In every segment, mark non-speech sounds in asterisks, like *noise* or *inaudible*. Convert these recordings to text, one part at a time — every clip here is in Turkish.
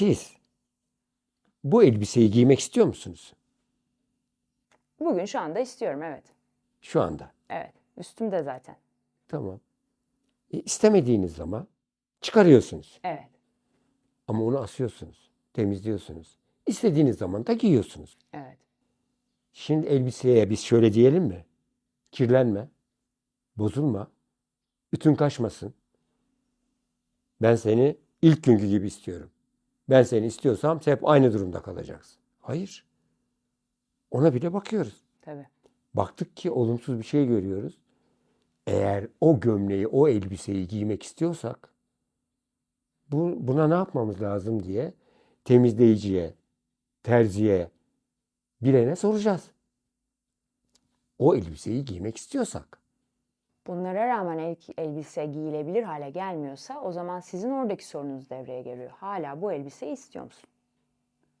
Siz bu elbiseyi giymek istiyor musunuz? Bugün şu anda istiyorum evet. Şu anda. Evet. Üstümde zaten. Tamam. E, istemediğiniz zaman çıkarıyorsunuz. Evet. Ama onu asıyorsunuz. Temizliyorsunuz. İstediğiniz zaman da giyiyorsunuz. Evet. Şimdi elbiseye biz şöyle diyelim mi? Kirlenme. Bozulma. Ütün kaçmasın. Ben seni ilk günkü gibi istiyorum. Ben seni istiyorsam sen hep aynı durumda kalacaksın. Hayır. Ona bile bakıyoruz. Tabii. Baktık ki olumsuz bir şey görüyoruz. Eğer o gömleği, o elbiseyi giymek istiyorsak bu, buna ne yapmamız lazım diye temizleyiciye, terziye, bilene soracağız. O elbiseyi giymek istiyorsak. Bunlara rağmen el- elbise giyilebilir hale gelmiyorsa o zaman sizin oradaki sorununuz devreye giriyor. Hala bu elbiseyi istiyor musun?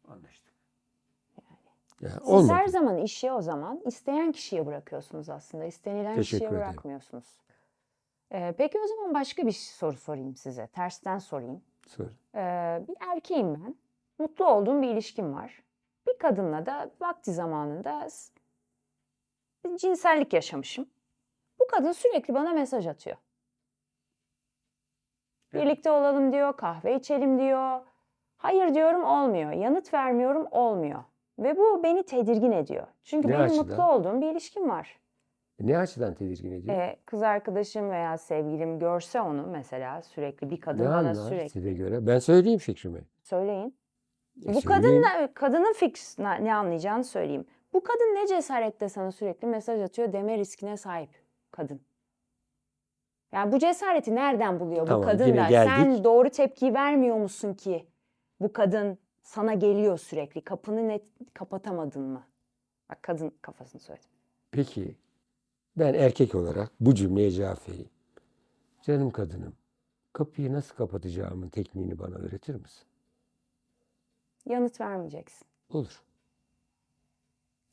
Anlaştık. Yani Siz olmadı. her zaman işi o zaman isteyen kişiye bırakıyorsunuz aslında. İstenilen Teşekkür kişiye ederim. bırakmıyorsunuz. Ee, peki o zaman başka bir soru sorayım size. Tersten sorayım. Sor. Ee, bir erkeğim ben. Mutlu olduğum bir ilişkim var. Bir kadınla da vakti zamanında cinsellik yaşamışım. Kadın sürekli bana mesaj atıyor. Birlikte olalım diyor, kahve içelim diyor. Hayır diyorum olmuyor. Yanıt vermiyorum olmuyor. Ve bu beni tedirgin ediyor. Çünkü Ne benim açıdan? mutlu olduğum bir ilişkim var. Ne açıdan tedirgin ediyor? Ee, kız arkadaşım veya sevgilim görse onu mesela sürekli bir kadın ne bana sürekli size göre? Ben söyleyeyim fikrimi. söyleyin. E, Bu kadın kadının ne ne anlayacağını söyleyeyim. Bu kadın ne cesaretle sana sürekli mesaj atıyor deme riskine sahip kadın. Yani bu cesareti nereden buluyor Tamam, bu kadın da? geldik. Sen doğru tepki vermiyor musun ki? Bu kadın sana geliyor sürekli. Kapını net kapatamadın mı? Bak kadın kafasını söyledim. Peki ben erkek olarak bu cümleye cevap vereyim. Canım kadınım, kapıyı nasıl kapatacağımın tekniğini bana öğretir misin? Yanıt vermeyeceksin. Olur.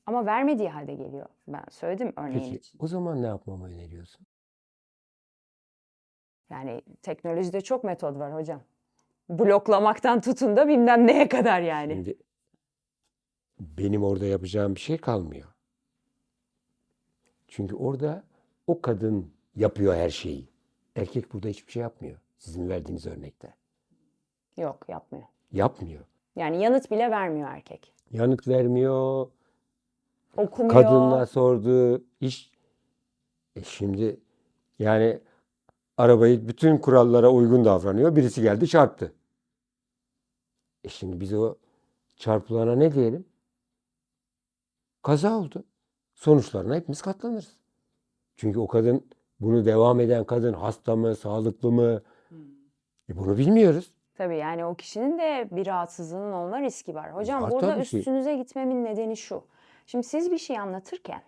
Ama vermediği halde geliyor. Ben söyledim örneğin Peki için. o zaman ne yapmamı öneriyorsun? Yani teknolojide çok metod var hocam. Bloklamaktan tutun da bilmem neye kadar yani. Şimdi benim orada yapacağım bir şey kalmıyor. Çünkü orada o kadın yapıyor her şeyi. Erkek burada hiçbir şey yapmıyor. Sizin verdiğiniz örnekte. Yok yapmıyor. Yapmıyor. Yani yanıt bile vermiyor erkek. Yanıt vermiyor. Okumuyor. Kadınla sordu. Hiç e şimdi yani arabayı bütün kurallara uygun davranıyor. Birisi geldi çarptı. E şimdi biz o çarpılana ne diyelim? Kaza oldu. Sonuçlarına hepimiz katlanırız. Çünkü o kadın bunu devam eden kadın hasta mı, sağlıklı mı? E bunu bilmiyoruz. Tabii yani o kişinin de bir rahatsızlığının olma riski var. Hocam Var burada üstünüze gitmemin nedeni şu. Şimdi siz bir şey anlatırken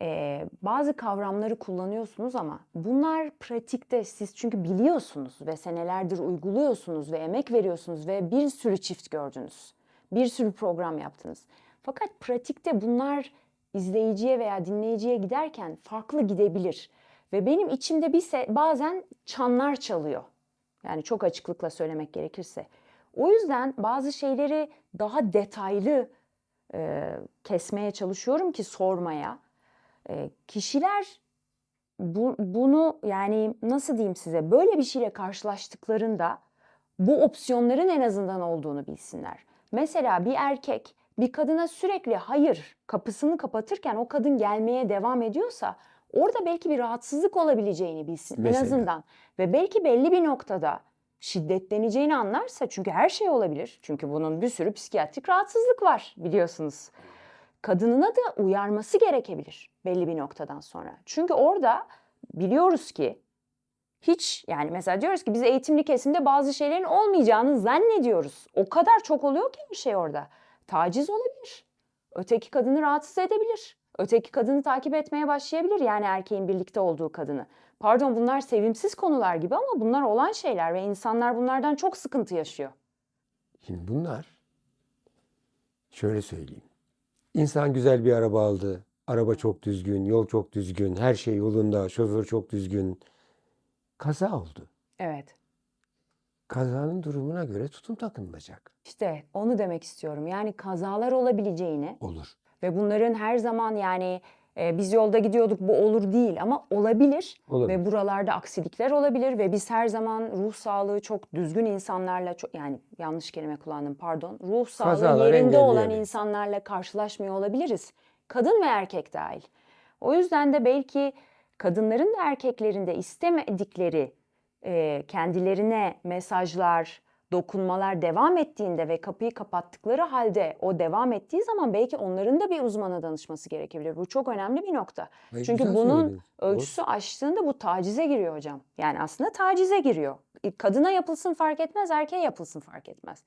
eee, bazı kavramları kullanıyorsunuz ama bunlar pratikte siz çünkü biliyorsunuz ve senelerdir uyguluyorsunuz ve emek veriyorsunuz ve bir sürü çift gördünüz. Bir sürü program yaptınız. Fakat pratikte bunlar izleyiciye veya dinleyiciye giderken farklı gidebilir. Ve benim içimde bir bazen çanlar çalıyor. Yani çok açıklıkla söylemek gerekirse. O yüzden bazı şeyleri daha detaylı e, kesmeye çalışıyorum ki sormaya. E, kişiler bu, bunu yani nasıl diyeyim size böyle bir şeyle karşılaştıklarında bu opsiyonların en azından olduğunu bilsinler. Mesela bir erkek bir kadına sürekli hayır kapısını kapatırken o kadın gelmeye devam ediyorsa orada belki bir rahatsızlık olabileceğini bilsin en Mesela. azından. Ve belki belli bir noktada şiddetleneceğini anlarsa çünkü her şey olabilir. Çünkü bunun bir sürü psikiyatrik rahatsızlık var biliyorsunuz. Kadınına da uyarması gerekebilir belli bir noktadan sonra. Çünkü orada biliyoruz ki hiç yani mesela diyoruz ki biz eğitimli kesimde bazı şeylerin olmayacağını zannediyoruz. O kadar çok oluyor ki bir şey orada. Taciz olabilir. Öteki kadını rahatsız edebilir. Öteki kadını takip etmeye başlayabilir yani erkeğin birlikte olduğu kadını. Pardon bunlar sevimsiz konular gibi ama bunlar olan şeyler ve insanlar bunlardan çok sıkıntı yaşıyor. Şimdi bunlar şöyle söyleyeyim. İnsan güzel bir araba aldı. Araba çok düzgün, yol çok düzgün, her şey yolunda, şoför çok düzgün. Kaza oldu. Evet. kazanın durumuna göre tutum takınılacak. İşte onu demek istiyorum. Yani kazalar olabileceğini Olur. Ve bunların her zaman yani e, biz yolda gidiyorduk bu olur değil ama olabilir. Olabilir. Ve buralarda aksilikler olabilir ve biz her zaman ruh sağlığı çok düzgün insanlarla çok yani yanlış kelime kullandım pardon. Ruh sağlığı Kazaları yerinde olan insanlarla karşılaşmıyor olabiliriz. Kadın ve erkek dahil. O yüzden de belki kadınların da erkeklerin de istemedikleri e, kendilerine mesajlar, dokunmalar devam ettiğinde ve kapıyı kapattıkları halde o devam ettiği zaman belki onların da bir uzmana danışması gerekebilir. Bu çok önemli bir nokta. Hayır, Çünkü bunun ölçüsü aştığında bu tacize giriyor hocam. Yani aslında tacize giriyor. Kadına yapılsın fark etmez, erkeğe yapılsın fark etmez.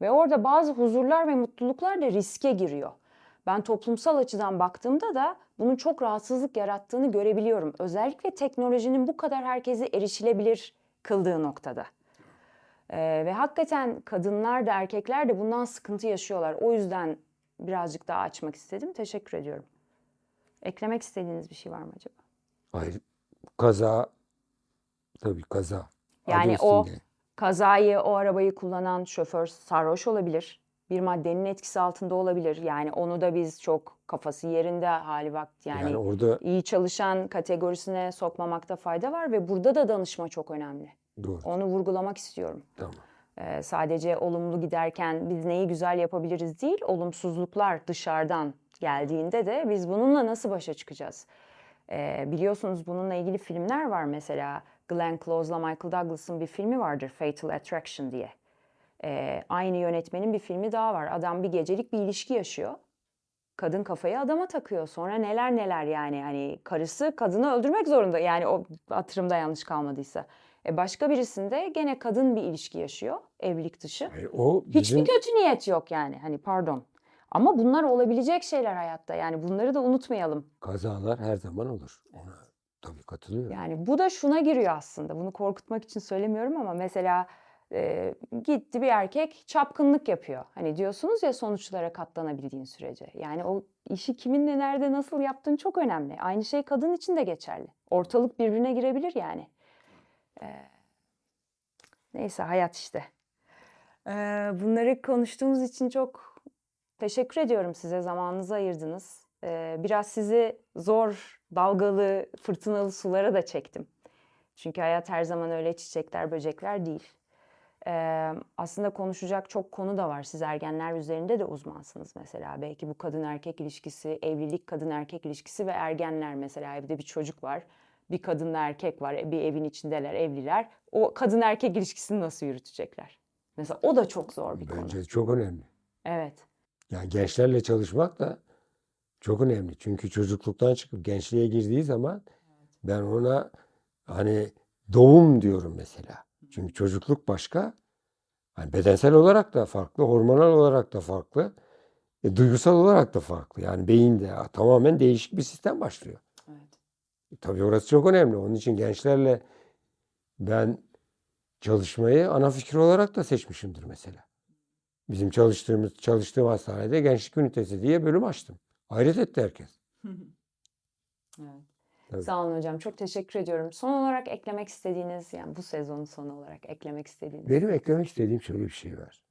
Ve orada bazı huzurlar ve mutluluklar da riske giriyor. Ben toplumsal açıdan baktığımda da bunun çok rahatsızlık yarattığını görebiliyorum. Özellikle teknolojinin bu kadar herkese erişilebilir kıldığı noktada. Ee, ve hakikaten kadınlar da erkekler de bundan sıkıntı yaşıyorlar. O yüzden birazcık daha açmak istedim. Teşekkür ediyorum. Eklemek istediğiniz bir şey var mı acaba? Hayır. Kaza tabii kaza. Yani o kazayı, o arabayı kullanan şoför sarhoş olabilir. Bir maddenin etkisi altında olabilir. Yani onu da biz çok kafası yerinde hali vakti yani, yani orada iyi çalışan kategorisine sokmamakta fayda var ve burada da danışma çok önemli. Doğru. Onu vurgulamak istiyorum. Tamam. Ee, sadece olumlu giderken biz neyi güzel yapabiliriz değil, olumsuzluklar dışarıdan geldiğinde de biz bununla nasıl başa çıkacağız? Ee, biliyorsunuz bununla ilgili filmler var mesela. Glenn Close'la Michael Douglas'ın bir filmi vardır Fatal Attraction diye. Ee, aynı yönetmenin bir filmi daha var. Adam bir gecelik bir ilişki yaşıyor. Kadın kafayı adama takıyor. Sonra neler neler yani hani karısı kadını öldürmek zorunda. Yani o hatırımda yanlış kalmadıysa. E başka birisinde gene kadın bir ilişki yaşıyor evlilik dışı. Hayır, o Hiçbir bizim kötü niyet yok yani hani pardon. Ama bunlar olabilecek şeyler hayatta yani bunları da unutmayalım. kazalar her zaman olur. Ona tabii katılıyorum. Yani bu da şuna giriyor aslında. Bunu korkutmak için söylemiyorum ama mesela e, gitti bir erkek çapkınlık yapıyor. Hani diyorsunuz ya sonuçlara katlanabildiğin sürece. Yani o işi kiminle nerede nasıl yaptığın çok önemli. Aynı şey kadın için de geçerli. Ortalık birbirine girebilir yani. E, neyse hayat işte. E, bunları konuştuğumuz için çok teşekkür ediyorum size. Zamanınızı ayırdınız. E, biraz sizi zor, dalgalı, fırtınalı sulara da çektim. Çünkü hayat her zaman öyle çiçekler, böcekler değil. Ee, aslında konuşacak çok konu da var. Siz ergenler üzerinde de uzmansınız mesela. Belki bu kadın erkek ilişkisi, evlilik kadın erkek ilişkisi ve ergenler mesela evde bir çocuk var. Bir kadınla erkek var, bir evin içindeler, evliler. O kadın erkek ilişkisini nasıl yürütecekler? Mesela o da çok zor bir konu. Bence çok önemli. Evet. Yani gençlerle çalışmak da çok önemli. Çünkü çocukluktan çıkıp gençliğe girdiği zaman ben ona hani doğum diyorum mesela. Çünkü çocukluk başka. Hani bedensel olarak da farklı, hormonal olarak da farklı, e, duygusal olarak da farklı. Yani beyinde tamamen değişik bir sistem başlıyor. Tabii orası çok önemli. Onun için gençlerle ben çalışmayı ana fikir olarak da seçmişimdir mesela. Bizim çalıştığımız çalıştığım hastanede gençlik ünitesi diye bölüm açtım. Hayret etti herkes. Evet. Tabii. Sağ olun hocam. Çok teşekkür ediyorum. Son olarak eklemek istediğiniz, yani bu sezonun sonu olarak eklemek istediğiniz. Benim eklemek istediğim şöyle bir şey var.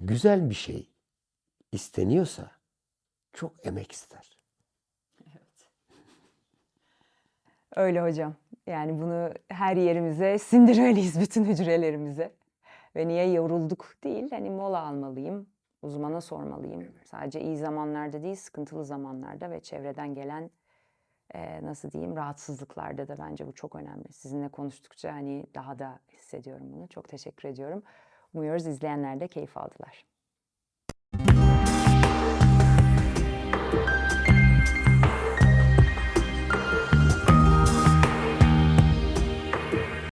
Güzel bir şey isteniyorsa çok emek ister. Öyle hocam. Yani bunu her yerimize *laughs* sindirmeliyiz bütün hücrelerimize. Ve niye yorulduk değil, hani mola almalıyım, uzmana sormalıyım. Sadece iyi zamanlarda değil, sıkıntılı zamanlarda ve çevreden gelen e, nasıl diyeyim rahatsızlıklarda da bence bu çok önemli. Sizinle konuştukça hani daha da hissediyorum bunu. Çok teşekkür ediyorum. Umuyoruz izleyenler de keyif aldılar.